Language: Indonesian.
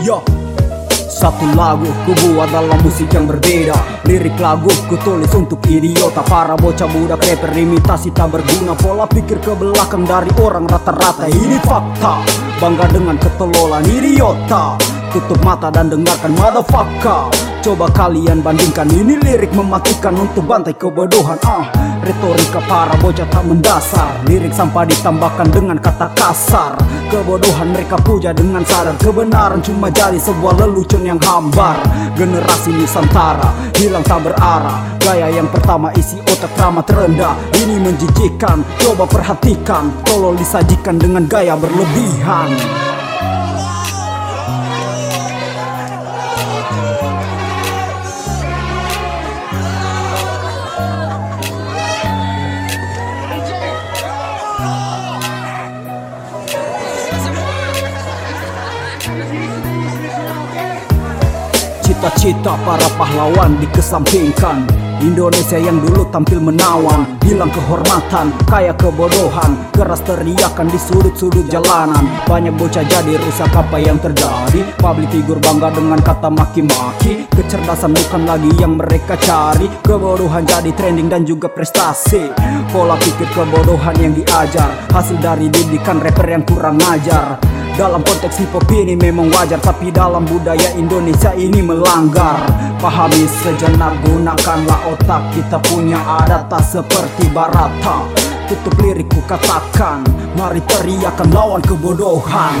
Yo. Satu lagu ku buat dalam musik yang berbeda. Lirik lagu ku tulis untuk idiota. Para bocah budak rapper imitasi tak berguna. Pola pikir ke belakang dari orang rata-rata. Ini fakta. Bangga dengan ketololan idiota. Tutup mata dan dengarkan motherfucker Coba kalian bandingkan ini lirik mematikan untuk bantai kebodohan ah. Retorika para bocah tak mendasar Lirik sampah ditambahkan dengan kata kasar. Kebodohan mereka puja dengan sadar Kebenaran cuma jadi sebuah lelucon yang hambar. Generasi Nusantara hilang tak berarah Gaya yang pertama isi otak ramah terendah. Ini menjijikan, coba perhatikan Tolong disajikan dengan gaya berlebihan Cita-cita para pahlawan dikesampingkan. Indonesia yang dulu tampil menawan Hilang kehormatan, kaya kebodohan Keras teriakan di sudut-sudut jalanan. Banyak bocah jadi rusak apa yang terjadi. Public figure bangga dengan kata maki-maki. Kecerdasan bukan lagi yang mereka cari. Kebodohan jadi trending dan juga prestasi. Pola pikir kebodohan yang diajar. Hasil dari didikan rapper yang kurang ajar dalam konteks hip hop ini memang wajar Tapi dalam budaya Indonesia ini melanggar. Pahami sejenak gunakanlah otak. Kita punya adat tak seperti barata. Tutup lirikku katakan. Mari teriakan lawan kebodohan.